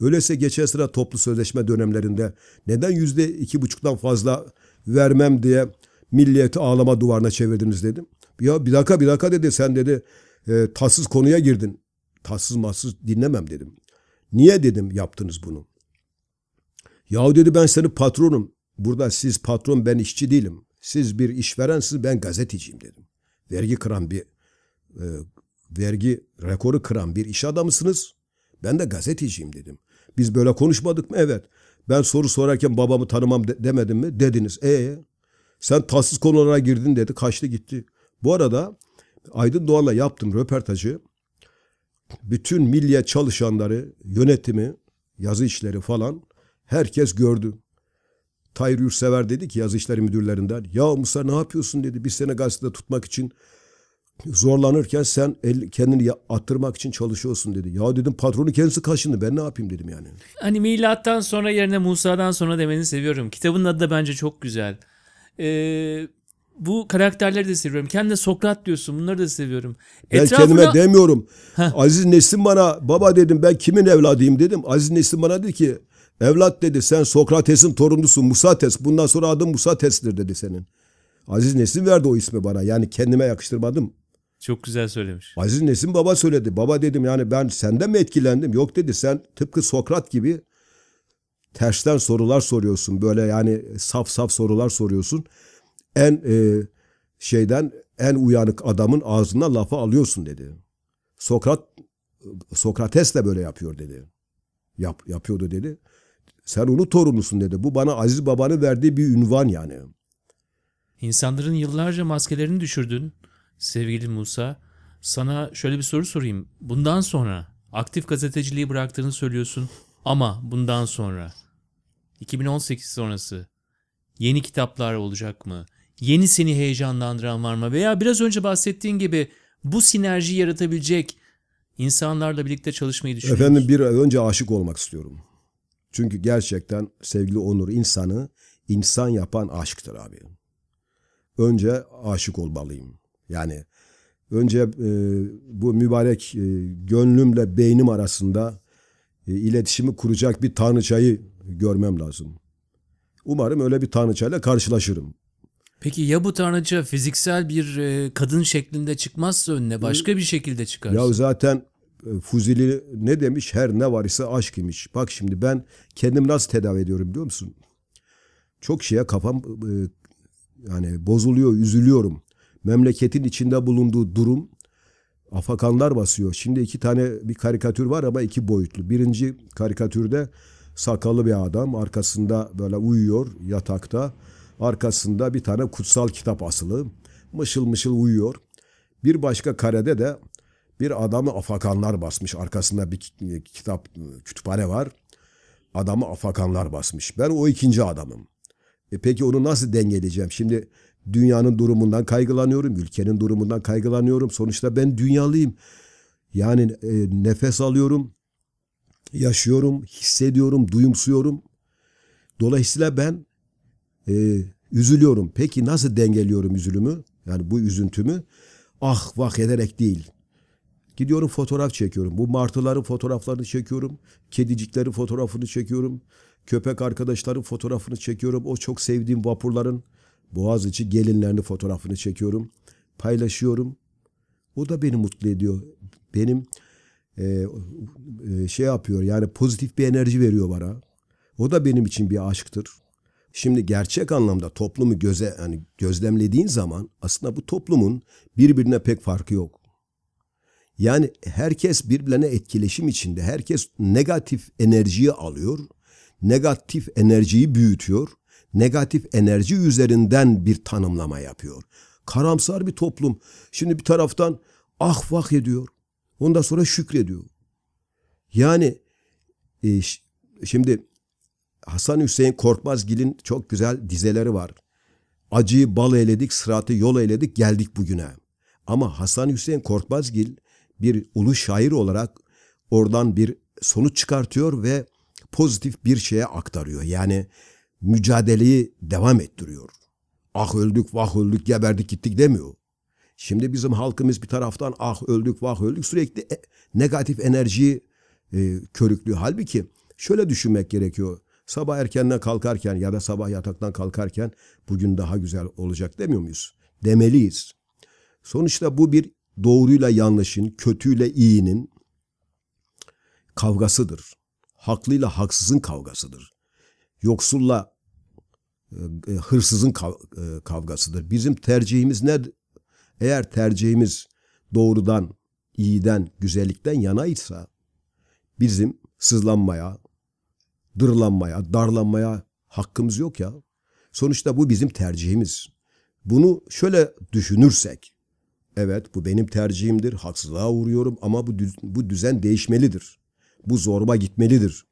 D: Öyleyse geçen sene toplu sözleşme dönemlerinde neden yüzde iki buçuktan fazla vermem diye milliyeti ağlama duvarına çevirdiniz dedim. Ya bir dakika bir dakika dedi sen dedi e, tatsız konuya girdin. Tatsız matsız dinlemem dedim. Niye dedim yaptınız bunu? Yahu dedi ben senin patronum. Burada siz patron ben işçi değilim. Siz bir işverensiniz ben gazeteciyim dedim. Vergi kıran bir e, vergi rekoru kıran bir iş adamısınız. Ben de gazeteciyim dedim. Biz böyle konuşmadık mı? Evet. Ben soru sorarken babamı tanımam de- demedim mi? Dediniz. E sen tatsız konulara girdin dedi. Kaçtı gitti. Bu arada Aydın Doğan'la yaptım röportajı. Bütün milliye çalışanları, yönetimi, yazı işleri falan herkes gördü. Tayyip Yurtsever dedi ki yazı işleri müdürlerinden. Ya Musa ne yapıyorsun dedi. Biz seni gazetede tutmak için zorlanırken sen el, kendini attırmak için çalışıyorsun dedi. Ya dedim patronu kendisi kaşındı. Ben ne yapayım dedim yani.
E: Hani milattan sonra yerine Musa'dan sonra demeni seviyorum. Kitabın adı da bence çok güzel. Ee, bu karakterleri de seviyorum. Kendine Sokrat diyorsun. Bunları da seviyorum.
D: Ben
E: Etrafına-
D: kendime demiyorum. Aziz Nesin bana baba dedim ben kimin evladıyım dedim. Aziz Nesin bana dedi ki evlat dedi sen Sokrates'in torunusun Musates. Bundan sonra adın Musates'tir dedi senin. Aziz Nesin verdi o ismi bana. Yani kendime yakıştırmadım.
E: Çok güzel söylemiş.
D: Aziz Nesin baba söyledi. Baba dedim yani ben senden mi etkilendim? Yok dedi sen tıpkı Sokrat gibi tersten sorular soruyorsun. Böyle yani saf saf sorular soruyorsun. En e, şeyden en uyanık adamın ağzına lafı alıyorsun dedi. Sokrat Sokrates de böyle yapıyor dedi. Yap, yapıyordu dedi. Sen onun torunusun dedi. Bu bana Aziz babanın verdiği bir ünvan yani.
E: İnsanların yıllarca maskelerini düşürdün sevgili Musa. Sana şöyle bir soru sorayım. Bundan sonra aktif gazeteciliği bıraktığını söylüyorsun ama bundan sonra 2018 sonrası yeni kitaplar olacak mı? Yeni seni heyecanlandıran var mı? Veya biraz önce bahsettiğin gibi bu sinerji yaratabilecek insanlarla birlikte çalışmayı düşünüyor
D: Efendim bir önce aşık olmak istiyorum. Çünkü gerçekten sevgili Onur insanı insan yapan aşktır abi. Önce aşık olmalıyım. Yani önce e, bu mübarek e, gönlümle beynim arasında e, iletişimi kuracak bir tanrıçayı görmem lazım. Umarım öyle bir tanrıçayla karşılaşırım.
E: Peki ya bu tanrıça fiziksel bir e, kadın şeklinde çıkmazsa önüne başka bir şekilde çıkarsa?
D: Ya zaten e, Fuzili ne demiş? Her ne var ise aşk imiş. Bak şimdi ben kendimi nasıl tedavi ediyorum biliyor musun? Çok şeye kafam e, yani bozuluyor, üzülüyorum. Memleketin içinde bulunduğu durum afakanlar basıyor. Şimdi iki tane bir karikatür var ama iki boyutlu. Birinci karikatürde sakallı bir adam arkasında böyle uyuyor yatakta. Arkasında bir tane kutsal kitap asılı. Mışıl mışıl uyuyor. Bir başka karede de bir adamı afakanlar basmış. Arkasında bir ki- kitap kütüphane var. Adamı afakanlar basmış. Ben o ikinci adamım. E peki onu nasıl dengeleyeceğim? Şimdi dünyanın durumundan kaygılanıyorum, ülkenin durumundan kaygılanıyorum. Sonuçta ben dünyalıyım. Yani e, nefes alıyorum, yaşıyorum, hissediyorum, duyumsuyorum. Dolayısıyla ben e, üzülüyorum. Peki nasıl dengeliyorum üzülümü? Yani bu üzüntümü ah vah ederek değil. Gidiyorum fotoğraf çekiyorum. Bu martıların fotoğraflarını çekiyorum. Kediciklerin fotoğrafını çekiyorum. Köpek arkadaşların fotoğrafını çekiyorum. O çok sevdiğim vapurların Boğaziçi gelinlerini fotoğrafını çekiyorum. Paylaşıyorum. O da beni mutlu ediyor. Benim e, e, şey yapıyor yani pozitif bir enerji veriyor bana. O da benim için bir aşktır. Şimdi gerçek anlamda toplumu göze yani gözlemlediğin zaman aslında bu toplumun birbirine pek farkı yok. Yani herkes birbirine etkileşim içinde. Herkes negatif enerjiyi alıyor. Negatif enerjiyi büyütüyor. Negatif enerji üzerinden bir tanımlama yapıyor. Karamsar bir toplum. Şimdi bir taraftan ah vah ediyor. Ondan sonra şükrediyor. Yani e, şimdi Hasan Hüseyin Korkmazgil'in çok güzel dizeleri var. Acıyı bal eyledik, sıratı yol eyledik, geldik bugüne. Ama Hasan Hüseyin Korkmazgil bir ulu şair olarak oradan bir sonuç çıkartıyor ve pozitif bir şeye aktarıyor. Yani mücadeleyi devam ettiriyor. Ah öldük, vah öldük, geberdik gittik demiyor. Şimdi bizim halkımız bir taraftan ah öldük, vah öldük sürekli e- negatif enerjiyi e, körüklüyor. Halbuki şöyle düşünmek gerekiyor. Sabah erkenden kalkarken ya da sabah yataktan kalkarken bugün daha güzel olacak demiyor muyuz? Demeliyiz. Sonuçta bu bir doğruyla yanlışın, kötüyle iyinin kavgasıdır. Haklıyla haksızın kavgasıdır. yoksulla e, e, hırsızın kav- e, kavgasıdır. Bizim tercihimiz ne? Eğer tercihimiz doğrudan, iyiden, güzellikten yanaysa bizim sızlanmaya, dırlanmaya, darlanmaya hakkımız yok ya. Sonuçta bu bizim tercihimiz. Bunu şöyle düşünürsek, evet bu benim tercihimdir, haksızlığa uğruyorum ama bu, bu düzen değişmelidir. Bu zorba gitmelidir.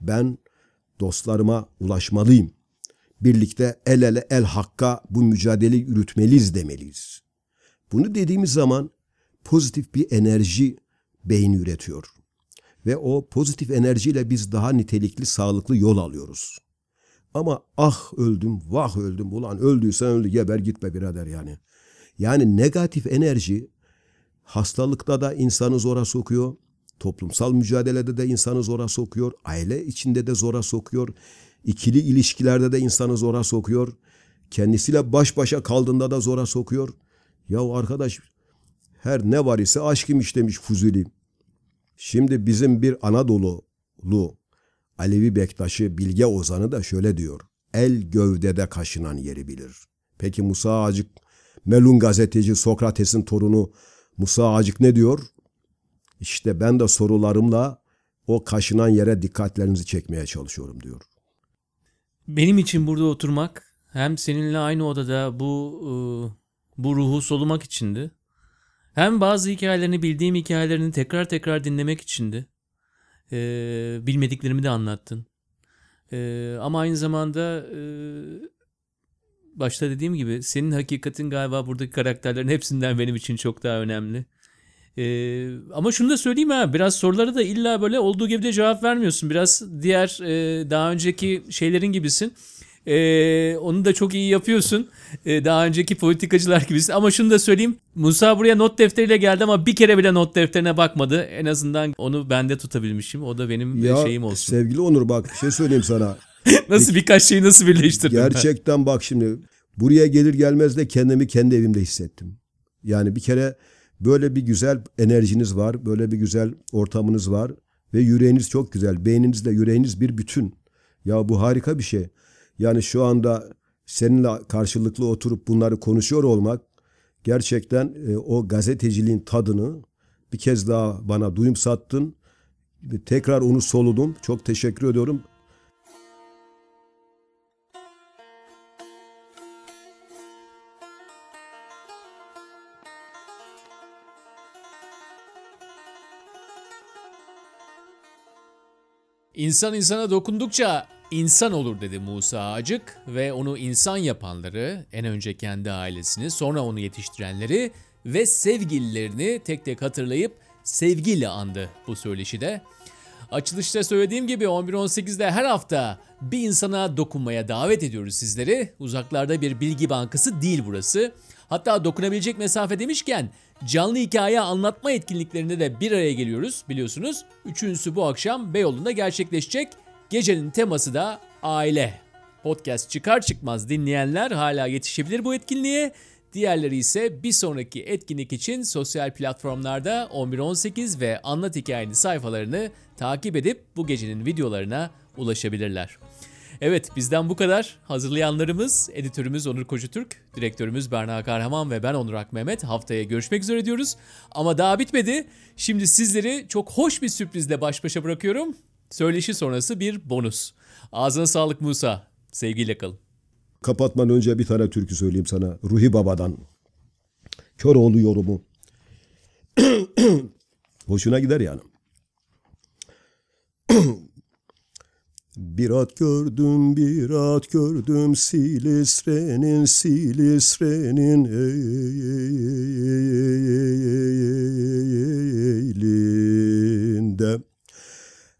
D: Ben dostlarıma ulaşmalıyım. Birlikte el ele el hakka bu mücadeleyi yürütmeliyiz demeliyiz. Bunu dediğimiz zaman pozitif bir enerji beyin üretiyor. Ve o pozitif enerjiyle biz daha nitelikli, sağlıklı yol alıyoruz. Ama ah öldüm, vah öldüm, ulan öldüysen öldü, geber gitme birader yani. Yani negatif enerji hastalıkta da insanı zora sokuyor, toplumsal mücadelede de insanı zora sokuyor, aile içinde de zora sokuyor, ikili ilişkilerde de insanı zora sokuyor, kendisiyle baş başa kaldığında da zora sokuyor. Ya arkadaş her ne var ise aşk imiş demiş Fuzuli. Şimdi bizim bir Anadolu'lu Alevi Bektaş'ı Bilge Ozan'ı da şöyle diyor. El gövdede kaşınan yeri bilir. Peki Musa Acık, Melun gazeteci Sokrates'in torunu Musa Acık ne diyor? İşte ben de sorularımla o kaşınan yere dikkatlerinizi çekmeye çalışıyorum diyor.
E: Benim için burada oturmak hem seninle aynı odada bu e, bu ruhu solumak içindi. Hem bazı hikayelerini bildiğim hikayelerini tekrar tekrar dinlemek içindi. E, bilmediklerimi de anlattın. E, ama aynı zamanda e, başta dediğim gibi senin hakikatin galiba buradaki karakterlerin hepsinden benim için çok daha önemli. Ee, ama şunu da söyleyeyim ha biraz sorulara da illa böyle olduğu gibi de cevap vermiyorsun. Biraz diğer e, daha önceki şeylerin gibisin. Ee, onu da çok iyi yapıyorsun. Ee, daha önceki politikacılar gibisin. Ama şunu da söyleyeyim. Musa buraya not defteriyle geldi ama bir kere bile not defterine bakmadı. En azından onu bende tutabilmişim. O da benim
D: Ya
E: şeyim olsun.
D: sevgili Onur bak bir şey söyleyeyim sana.
E: nasıl birkaç şeyi nasıl birleştirdim ben?
D: Gerçekten bak şimdi buraya gelir gelmez de kendimi kendi evimde hissettim. Yani bir kere böyle bir güzel enerjiniz var, böyle bir güzel ortamınız var ve yüreğiniz çok güzel. Beyninizle yüreğiniz bir bütün. Ya bu harika bir şey. Yani şu anda seninle karşılıklı oturup bunları konuşuyor olmak gerçekten e, o gazeteciliğin tadını bir kez daha bana duyum sattın. Tekrar onu soludum. Çok teşekkür ediyorum.
A: İnsan insana dokundukça insan olur dedi Musa Acık ve onu insan yapanları, en önce kendi ailesini, sonra onu yetiştirenleri ve sevgililerini tek tek hatırlayıp sevgiyle andı bu söyleşide. Açılışta söylediğim gibi 11.18'de her hafta bir insana dokunmaya davet ediyoruz sizleri. Uzaklarda bir bilgi bankası değil burası. Hatta dokunabilecek mesafe demişken canlı hikaye anlatma etkinliklerinde de bir araya geliyoruz biliyorsunuz. Üçüncüsü bu akşam Beyoğlu'nda gerçekleşecek. Gecenin teması da aile. Podcast çıkar çıkmaz dinleyenler hala yetişebilir bu etkinliğe. Diğerleri ise bir sonraki etkinlik için sosyal platformlarda 1118 ve Anlat Hikayeni sayfalarını takip edip bu gecenin videolarına ulaşabilirler. Evet bizden bu kadar. Hazırlayanlarımız, editörümüz Onur Kocutürk, direktörümüz Berna Kahraman ve ben Onur Akmehmet. Haftaya görüşmek üzere diyoruz. Ama daha bitmedi. Şimdi sizleri çok hoş bir sürprizle baş başa bırakıyorum. Söyleşi sonrası bir bonus. Ağzına sağlık Musa. Sevgiyle kalın.
D: Kapatmadan önce bir tane türkü söyleyeyim sana. Ruhi Baba'dan. Köroğlu yorumu. Hoşuna gider yani. bir at gördüm, bir at gördüm Silisre'nin, Silisre'nin elinde.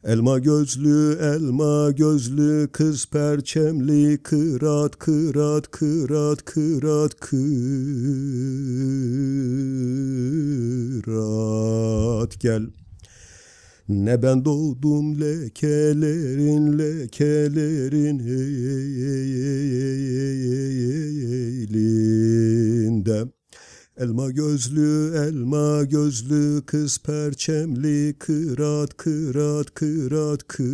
D: Elma gözlü, elma gözlü, kız perçemli, kırat, kırat, kırat, kırat, kırat, gel. Ne ben doğdum lekelerin, lekelerin elinde. Elma gözlü, elma gözlü, kız perçemli, kırat, kırat, kırat, kırat.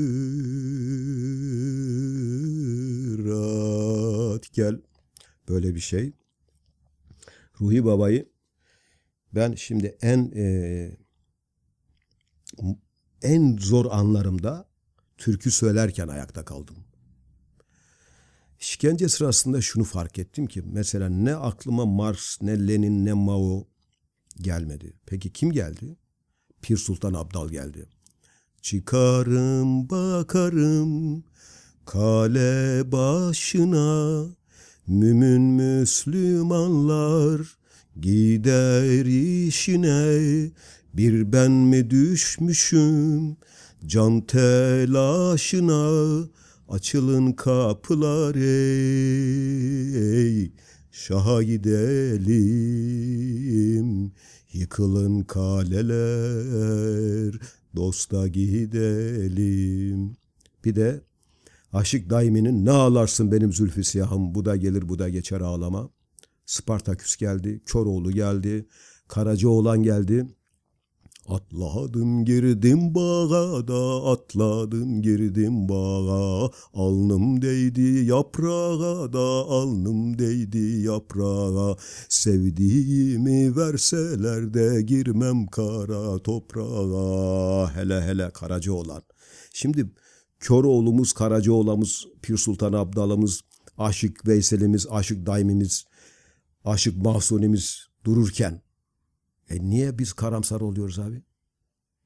D: Gel. Böyle bir şey. Ruhi Baba'yı ben şimdi en e, en zor anlarımda türkü söylerken ayakta kaldım. İşkence sırasında şunu fark ettim ki mesela ne aklıma Marx, ne Lenin, ne Mao gelmedi. Peki kim geldi? Pir Sultan Abdal geldi. Çıkarım bakarım kale başına mümin Müslümanlar gider işine bir ben mi düşmüşüm can telaşına açılın kapılar ey şaha gidelim yıkılın kaleler dosta gidelim bir de Aşık Daimi'nin ne ağlarsın benim zülfü siyahım bu da gelir bu da geçer ağlama. Spartaküs geldi, Koroğlu geldi, Karacaoğlan geldi. Atladım girdim bağa da atladım girdim bağa. Alnım değdi yaprağa da alnım değdi yaprağa. Sevdiğimi verseler de girmem kara toprağa. Hele hele Karacaoğlan. Şimdi Köroğlu'muz, Karacaoğlan'ımız, Pir Sultan Abdal'ımız, Aşık Veysel'imiz, Aşık Daimimiz, Aşık Mahsuni'miz dururken e niye biz karamsar oluyoruz abi?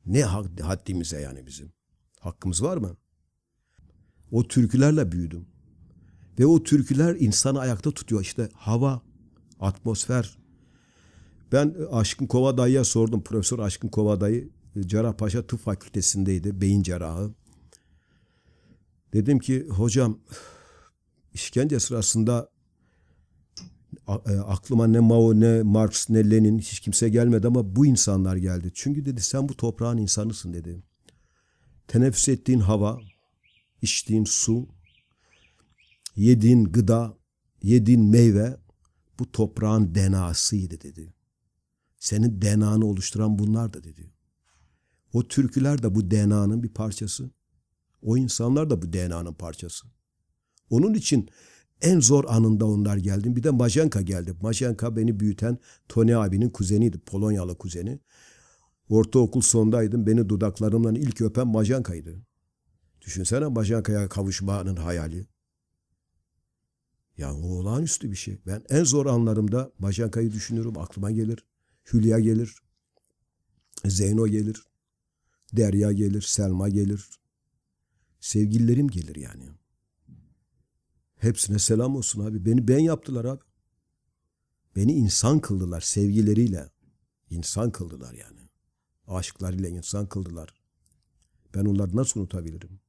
D: Ne had- haddimize yani bizim? Hakkımız var mı? O türkülerle büyüdüm. Ve o türküler insanı ayakta tutuyor. İşte hava, atmosfer. Ben e, Aşkın Kovadayı'ya sordum. Profesör Aşkın Kovadayı e, Cerrahpaşa Tıp Fakültesindeydi. Beyin cerrahı. Dedim ki hocam işkence sırasında aklıma ne Mao ne Marx ne Lenin hiç kimse gelmedi ama bu insanlar geldi. Çünkü dedi sen bu toprağın insanısın dedi. Teneffüs ettiğin hava, içtiğin su, yediğin gıda, yediğin meyve bu toprağın DNA'sıydı dedi. Senin DNA'nı oluşturan bunlar da dedi. O türküler de bu DNA'nın bir parçası. O insanlar da bu DNA'nın parçası. Onun için en zor anında onlar geldi. Bir de Majenka geldi. Majenka beni büyüten Tony abinin kuzeniydi. Polonyalı kuzeni. Ortaokul sondaydım. Beni dudaklarımdan ilk öpen Majenka'ydı. Düşünsene Majenka'ya kavuşmanın hayali. Ya o olağanüstü bir şey. Ben en zor anlarımda Majenka'yı düşünürüm. Aklıma gelir. Hülya gelir. Zeyno gelir. Derya gelir. Selma gelir. Sevgililerim gelir yani. Hepsine selam olsun abi. Beni ben yaptılar abi. Beni insan kıldılar sevgileriyle. İnsan kıldılar yani. Aşklarıyla insan kıldılar. Ben onları nasıl unutabilirim?